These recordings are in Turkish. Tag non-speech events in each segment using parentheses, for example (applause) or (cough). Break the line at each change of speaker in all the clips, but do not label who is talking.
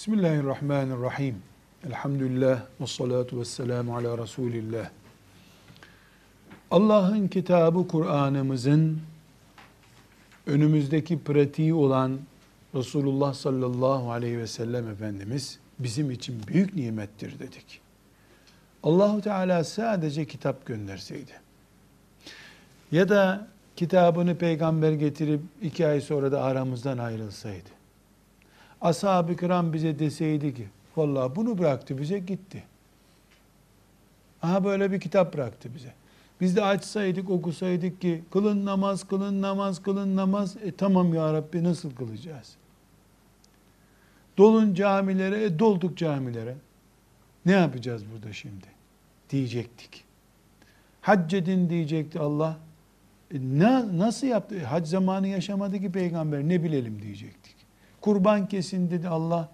Bismillahirrahmanirrahim. Elhamdülillah ve salatu ve selamu ala Resulillah. Allah'ın kitabı Kur'an'ımızın önümüzdeki pratiği olan Resulullah sallallahu aleyhi ve sellem Efendimiz bizim için büyük nimettir dedik. Allahu Teala sadece kitap gönderseydi ya da kitabını peygamber getirip iki ay sonra da aramızdan ayrılsaydı. Ashab-ı kiram bize deseydi ki, vallahi bunu bıraktı bize gitti. Aha böyle bir kitap bıraktı bize. Biz de açsaydık, okusaydık ki, kılın namaz, kılın namaz, kılın namaz. E tamam ya Rabbi nasıl kılacağız? Dolun camilere, e dolduk camilere. Ne yapacağız burada şimdi? Diyecektik. Hac edin diyecekti Allah. E ne, nasıl yaptı? Hac zamanı yaşamadı ki peygamber. Ne bilelim diyecektik. Kurban kesin dedi Allah.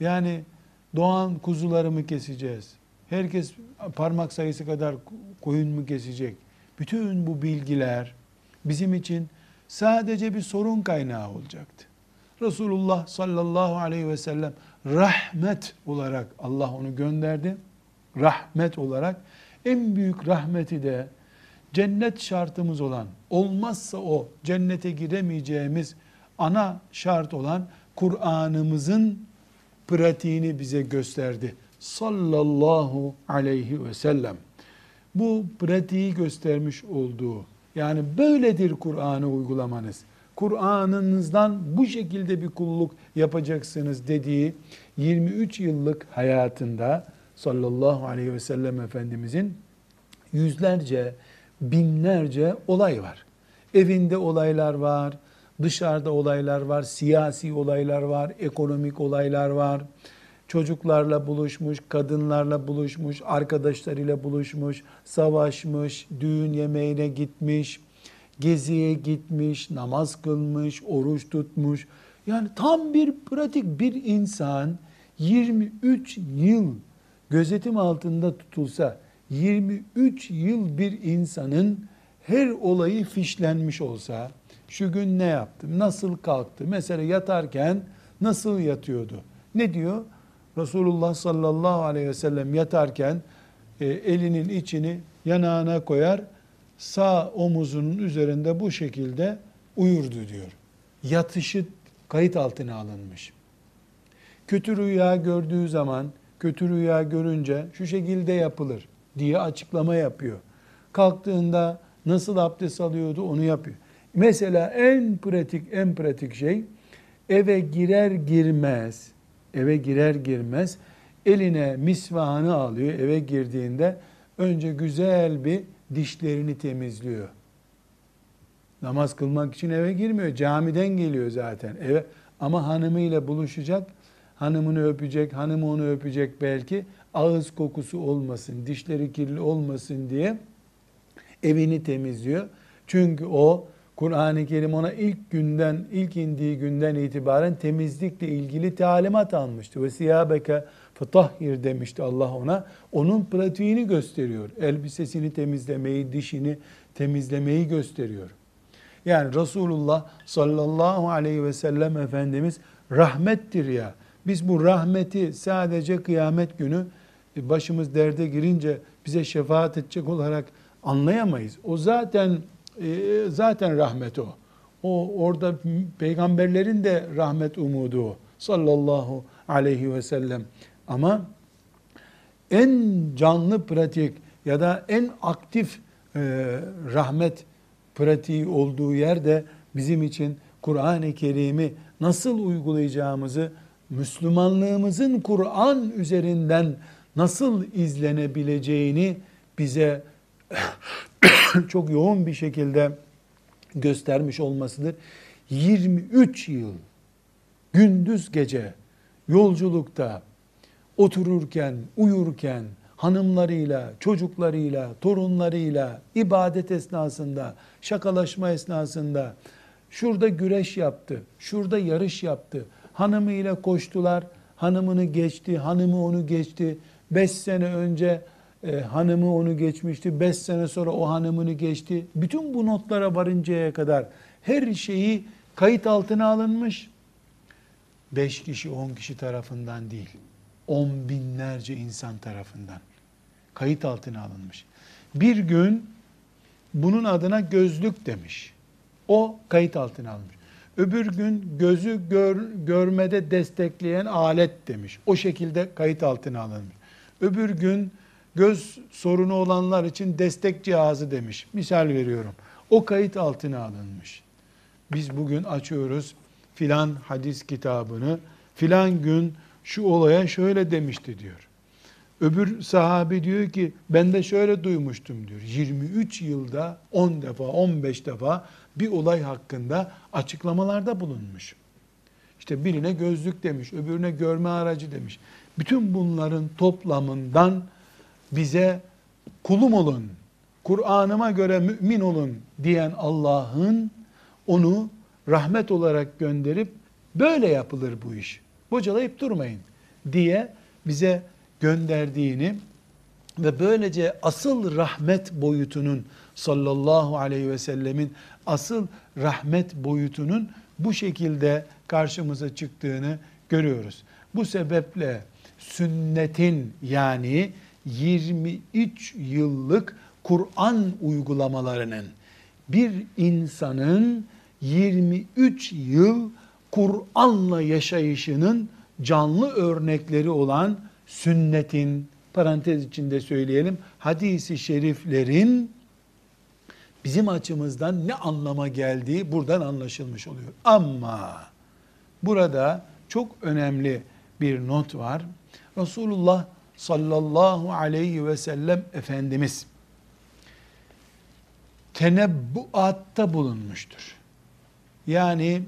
Yani doğan kuzuları mı keseceğiz? Herkes parmak sayısı kadar koyun mu kesecek? Bütün bu bilgiler bizim için sadece bir sorun kaynağı olacaktı. Resulullah sallallahu aleyhi ve sellem rahmet olarak Allah onu gönderdi. Rahmet olarak en büyük rahmeti de cennet şartımız olan, olmazsa o cennete giremeyeceğimiz ana şart olan Kur'an'ımızın pratiğini bize gösterdi. Sallallahu aleyhi ve sellem. Bu pratiği göstermiş olduğu, yani böyledir Kur'an'ı uygulamanız. Kur'an'ınızdan bu şekilde bir kulluk yapacaksınız dediği 23 yıllık hayatında sallallahu aleyhi ve sellem Efendimizin yüzlerce, binlerce olay var. Evinde olaylar var, dışarıda olaylar var, siyasi olaylar var, ekonomik olaylar var. Çocuklarla buluşmuş, kadınlarla buluşmuş, arkadaşlarıyla buluşmuş, savaşmış, düğün yemeğine gitmiş, geziye gitmiş, namaz kılmış, oruç tutmuş. Yani tam bir pratik bir insan 23 yıl gözetim altında tutulsa 23 yıl bir insanın her olayı fişlenmiş olsa şu gün ne yaptı, nasıl kalktı, mesela yatarken nasıl yatıyordu, ne diyor? Resulullah sallallahu aleyhi ve sellem yatarken e, elinin içini yanağına koyar, sağ omuzunun üzerinde bu şekilde uyurdu diyor. Yatışı kayıt altına alınmış. Kötü rüya gördüğü zaman, kötü rüya görünce şu şekilde yapılır diye açıklama yapıyor. Kalktığında nasıl abdest alıyordu onu yapıyor. Mesela en pratik en pratik şey eve girer girmez eve girer girmez eline misvahını alıyor eve girdiğinde önce güzel bir dişlerini temizliyor. Namaz kılmak için eve girmiyor. Camiden geliyor zaten eve. Ama hanımıyla buluşacak. Hanımını öpecek, hanımı onu öpecek belki. Ağız kokusu olmasın, dişleri kirli olmasın diye evini temizliyor. Çünkü o Kur'an-ı Kerim ona ilk günden, ilk indiği günden itibaren temizlikle ilgili talimat almıştı. Ve siyabeke fetahhir demişti Allah ona. Onun pratiğini gösteriyor. Elbisesini temizlemeyi, dişini temizlemeyi gösteriyor. Yani Resulullah sallallahu aleyhi ve sellem Efendimiz rahmettir ya. Biz bu rahmeti sadece kıyamet günü başımız derde girince bize şefaat edecek olarak anlayamayız. O zaten e, zaten rahmet o. O orada peygamberlerin de rahmet umudu o. Sallallahu aleyhi ve sellem. Ama en canlı pratik ya da en aktif e, rahmet pratiği olduğu yerde bizim için Kur'an-ı Kerim'i nasıl uygulayacağımızı, Müslümanlığımızın Kur'an üzerinden nasıl izlenebileceğini bize (laughs) çok yoğun bir şekilde göstermiş olmasıdır. 23 yıl gündüz gece yolculukta otururken, uyurken, hanımlarıyla, çocuklarıyla, torunlarıyla, ibadet esnasında, şakalaşma esnasında, şurada güreş yaptı, şurada yarış yaptı, hanımıyla koştular, hanımını geçti, hanımı onu geçti, beş sene önce e, hanımı onu geçmişti. Beş sene sonra o hanımını geçti. Bütün bu notlara varıncaya kadar her şeyi kayıt altına alınmış beş kişi, on kişi tarafından değil, on binlerce insan tarafından kayıt altına alınmış. Bir gün bunun adına gözlük demiş. O kayıt altına alınmış. Öbür gün gözü gör, görmede destekleyen alet demiş. O şekilde kayıt altına alınmış. Öbür gün göz sorunu olanlar için destek cihazı demiş. Misal veriyorum. O kayıt altına alınmış. Biz bugün açıyoruz filan hadis kitabını. Filan gün şu olaya şöyle demişti diyor. Öbür sahabi diyor ki ben de şöyle duymuştum diyor. 23 yılda 10 defa 15 defa bir olay hakkında açıklamalarda bulunmuş. İşte birine gözlük demiş, öbürüne görme aracı demiş. Bütün bunların toplamından bize kulum olun, Kur'an'ıma göre mümin olun diyen Allah'ın onu rahmet olarak gönderip böyle yapılır bu iş. Bocalayıp durmayın diye bize gönderdiğini ve böylece asıl rahmet boyutunun sallallahu aleyhi ve sellemin asıl rahmet boyutunun bu şekilde karşımıza çıktığını görüyoruz. Bu sebeple sünnetin yani 23 yıllık Kur'an uygulamalarının bir insanın 23 yıl Kur'an'la yaşayışının canlı örnekleri olan sünnetin parantez içinde söyleyelim hadisi şeriflerin bizim açımızdan ne anlama geldiği buradan anlaşılmış oluyor. Ama burada çok önemli bir not var. Resulullah sallallahu aleyhi ve sellem Efendimiz tenebbuatta bulunmuştur. Yani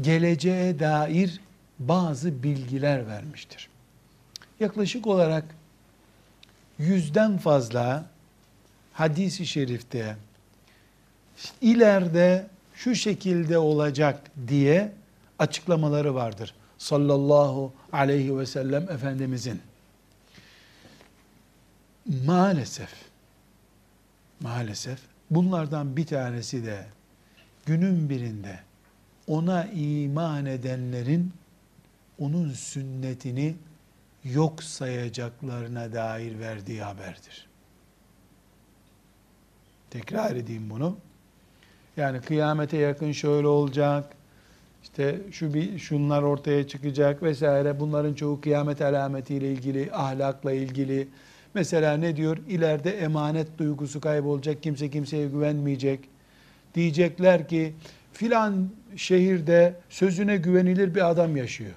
geleceğe dair bazı bilgiler vermiştir. Yaklaşık olarak yüzden fazla hadisi şerifte ileride şu şekilde olacak diye açıklamaları vardır. Sallallahu aleyhi ve sellem Efendimizin. Maalesef, maalesef bunlardan bir tanesi de günün birinde ona iman edenlerin onun sünnetini yok sayacaklarına dair verdiği haberdir. Tekrar edeyim bunu. Yani kıyamete yakın şöyle olacak. İşte şu bir şunlar ortaya çıkacak vesaire. Bunların çoğu kıyamet alametiyle ilgili, ahlakla ilgili. Mesela ne diyor? İleride emanet duygusu kaybolacak. Kimse kimseye güvenmeyecek. Diyecekler ki filan şehirde sözüne güvenilir bir adam yaşıyor.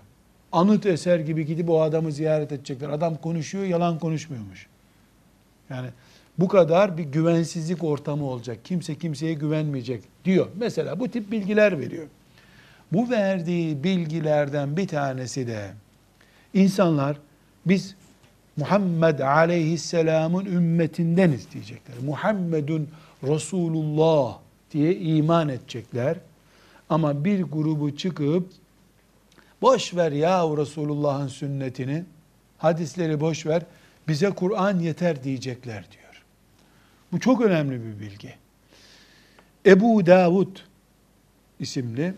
Anıt eser gibi gidip o adamı ziyaret edecekler. Adam konuşuyor, yalan konuşmuyormuş. Yani bu kadar bir güvensizlik ortamı olacak. Kimse kimseye güvenmeyecek diyor. Mesela bu tip bilgiler veriyor. Bu verdiği bilgilerden bir tanesi de insanlar biz Muhammed aleyhisselamın ümmetindeniz diyecekler. Muhammedun Resulullah diye iman edecekler. Ama bir grubu çıkıp boş ver ya Resulullah'ın sünnetini, hadisleri boş ver, bize Kur'an yeter diyecekler diyor. Bu çok önemli bir bilgi. Ebu Davud isimli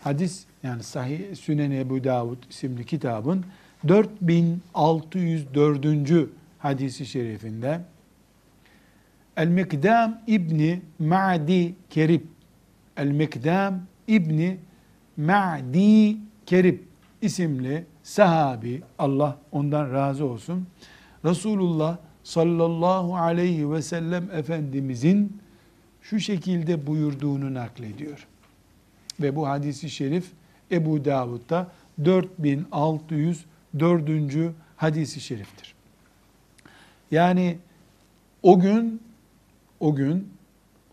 hadis yani Sahih Sünen Ebu Davud isimli kitabın 4604. hadisi şerifinde El-Mikdam İbni Ma'di Kerib El-Mikdam İbni Ma'di Kerib isimli sahabi Allah ondan razı olsun Resulullah sallallahu aleyhi ve sellem Efendimizin şu şekilde buyurduğunu naklediyor. Ve bu hadisi şerif Ebu Davud'da 4604. hadisi şeriftir. Yani o gün o gün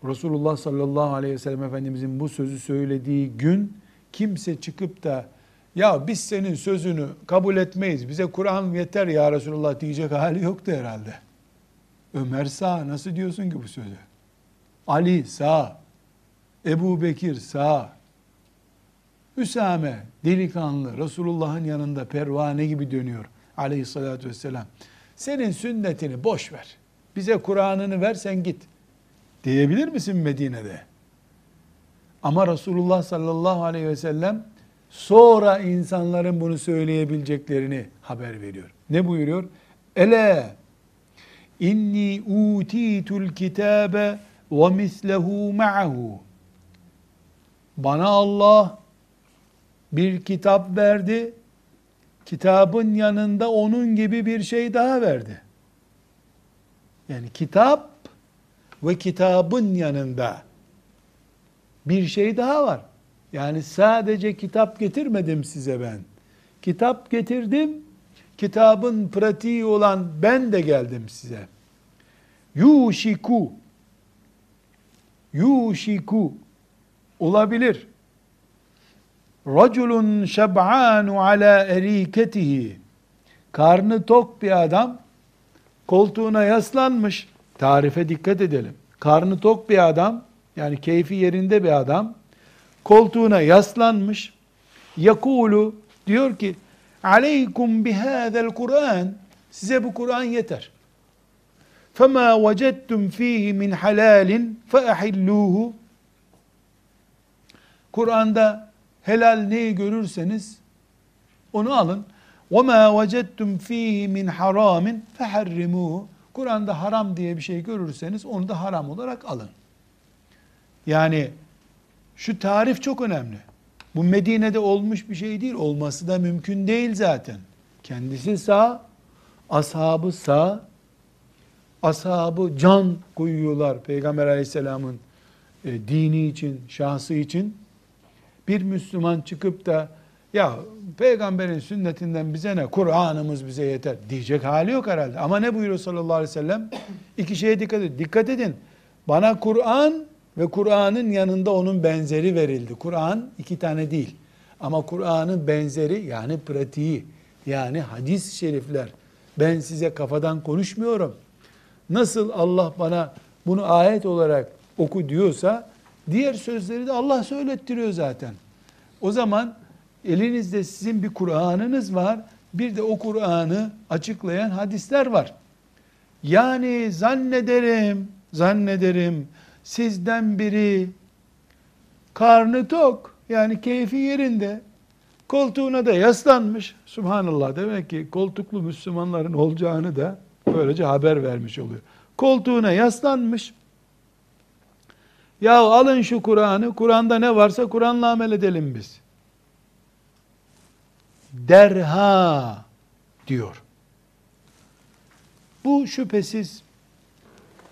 Resulullah sallallahu aleyhi ve sellem Efendimizin bu sözü söylediği gün kimse çıkıp da ya biz senin sözünü kabul etmeyiz, bize Kur'an yeter ya Resulullah diyecek hali yoktu herhalde. Ömer sağ, nasıl diyorsun ki bu sözü? Ali sağ, Ebu Bekir sağ, Üsame delikanlı Resulullah'ın yanında pervane gibi dönüyor aleyhissalatü vesselam. Senin sünnetini boş ver. Bize Kur'an'ını ver sen git. Diyebilir misin Medine'de? Ama Resulullah sallallahu aleyhi ve sellem Sonra insanların bunu söyleyebileceklerini haber veriyor. Ne buyuruyor? Ele inni utitul kitabe ve mislehu ma'ahu. Bana Allah bir kitap verdi. Kitabın yanında onun gibi bir şey daha verdi. Yani kitap ve kitabın yanında bir şey daha var. Yani sadece kitap getirmedim size ben. Kitap getirdim. Kitabın pratiği olan ben de geldim size. Yuşiku Yuşiku olabilir. Raculun şeb'anu ala eriketihi karnı tok bir adam koltuğuna yaslanmış. Tarife dikkat edelim. Karnı tok bir adam yani keyfi yerinde bir adam koltuğuna yaslanmış. Yakulu diyor ki aleykum bihâzel Kur'an size bu Kur'an yeter. فَمَا وَجَدْتُمْ ف۪يهِ مِنْ حَلَالٍ فَاَحِلُّوهُ Kur'an'da helal neyi görürseniz onu alın. وَمَا وَجَدْتُمْ ف۪يهِ مِنْ حَرَامٍ فَحَرِّمُوهُ Kur'an'da haram diye bir şey görürseniz onu da haram olarak alın. Yani şu tarif çok önemli. Bu Medine'de olmuş bir şey değil. Olması da mümkün değil zaten. Kendisi sağ, ashabı sağ, ashabı can koyuyorlar Peygamber aleyhisselamın e, dini için, şahsı için. Bir Müslüman çıkıp da ya peygamberin sünnetinden bize ne, Kur'an'ımız bize yeter diyecek hali yok herhalde. Ama ne buyuruyor sallallahu aleyhi ve sellem? İki şeye dikkat edin. Dikkat edin. Bana Kur'an ve Kur'an'ın yanında onun benzeri verildi. Kur'an iki tane değil. Ama Kur'an'ın benzeri yani pratiği yani hadis-i şerifler. Ben size kafadan konuşmuyorum. Nasıl Allah bana bunu ayet olarak oku diyorsa diğer sözleri de Allah söylettiriyor zaten. O zaman elinizde sizin bir Kur'an'ınız var. Bir de o Kur'an'ı açıklayan hadisler var. Yani zannederim, zannederim sizden biri karnı tok yani keyfi yerinde koltuğuna da yaslanmış. Subhanallah demek ki koltuklu Müslümanların olacağını da böylece haber vermiş oluyor. Koltuğuna yaslanmış. Ya alın şu Kur'an'ı, Kur'an'da ne varsa Kur'an'la amel edelim biz. Derha diyor. Bu şüphesiz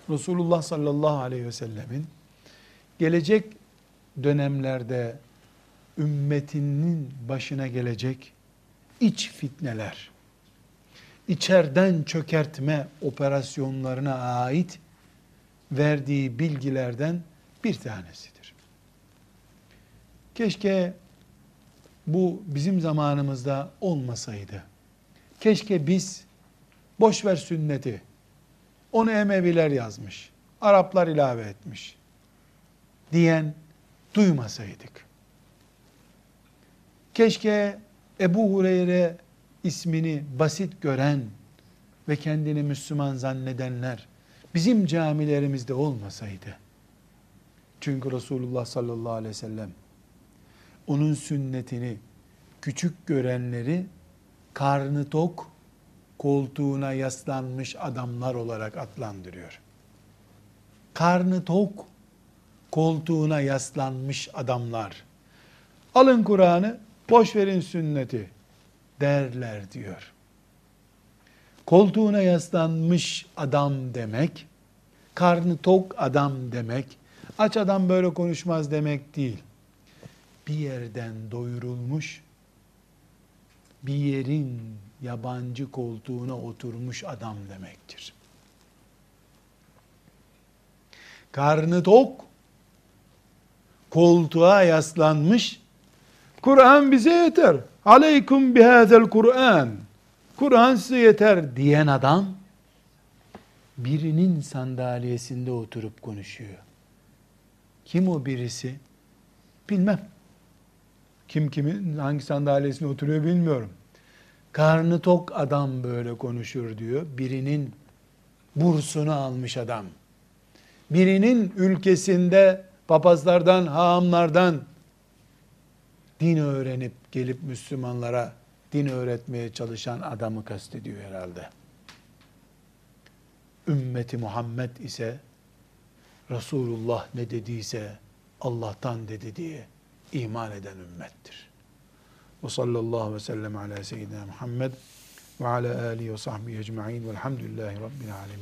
Resulullah sallallahu aleyhi ve sellemin gelecek dönemlerde ümmetinin başına gelecek iç fitneler, içerden çökertme operasyonlarına ait verdiği bilgilerden bir tanesidir. Keşke bu bizim zamanımızda olmasaydı. Keşke biz boş ver sünneti, onu Emeviler yazmış. Araplar ilave etmiş. Diyen duymasaydık. Keşke Ebu Hureyre ismini basit gören ve kendini Müslüman zannedenler bizim camilerimizde olmasaydı. Çünkü Resulullah sallallahu aleyhi ve sellem onun sünnetini küçük görenleri karnı tok koltuğuna yaslanmış adamlar olarak adlandırıyor. Karnı tok, koltuğuna yaslanmış adamlar. Alın Kur'an'ı, boş verin sünneti derler diyor. Koltuğuna yaslanmış adam demek, karnı tok adam demek, aç adam böyle konuşmaz demek değil. Bir yerden doyurulmuş, bir yerin yabancı koltuğuna oturmuş adam demektir. Karnı tok, koltuğa yaslanmış, Kur'an bize yeter. Aleykum bihazel Kur'an. Kur'an size yeter diyen adam, birinin sandalyesinde oturup konuşuyor. Kim o birisi? Bilmem. Kim kimin hangi sandalyesine oturuyor bilmiyorum. Karnı tok adam böyle konuşur diyor. Birinin bursunu almış adam. Birinin ülkesinde papazlardan, haamlardan din öğrenip gelip Müslümanlara din öğretmeye çalışan adamı kastediyor herhalde. Ümmeti Muhammed ise Resulullah ne dediyse Allah'tan dedi diye iman eden ümmettir. Ve sallallahu ve sellem ala seyyidina Muhammed ve ala alihi ve sahbihi ecma'in velhamdülillahi rabbil alemin.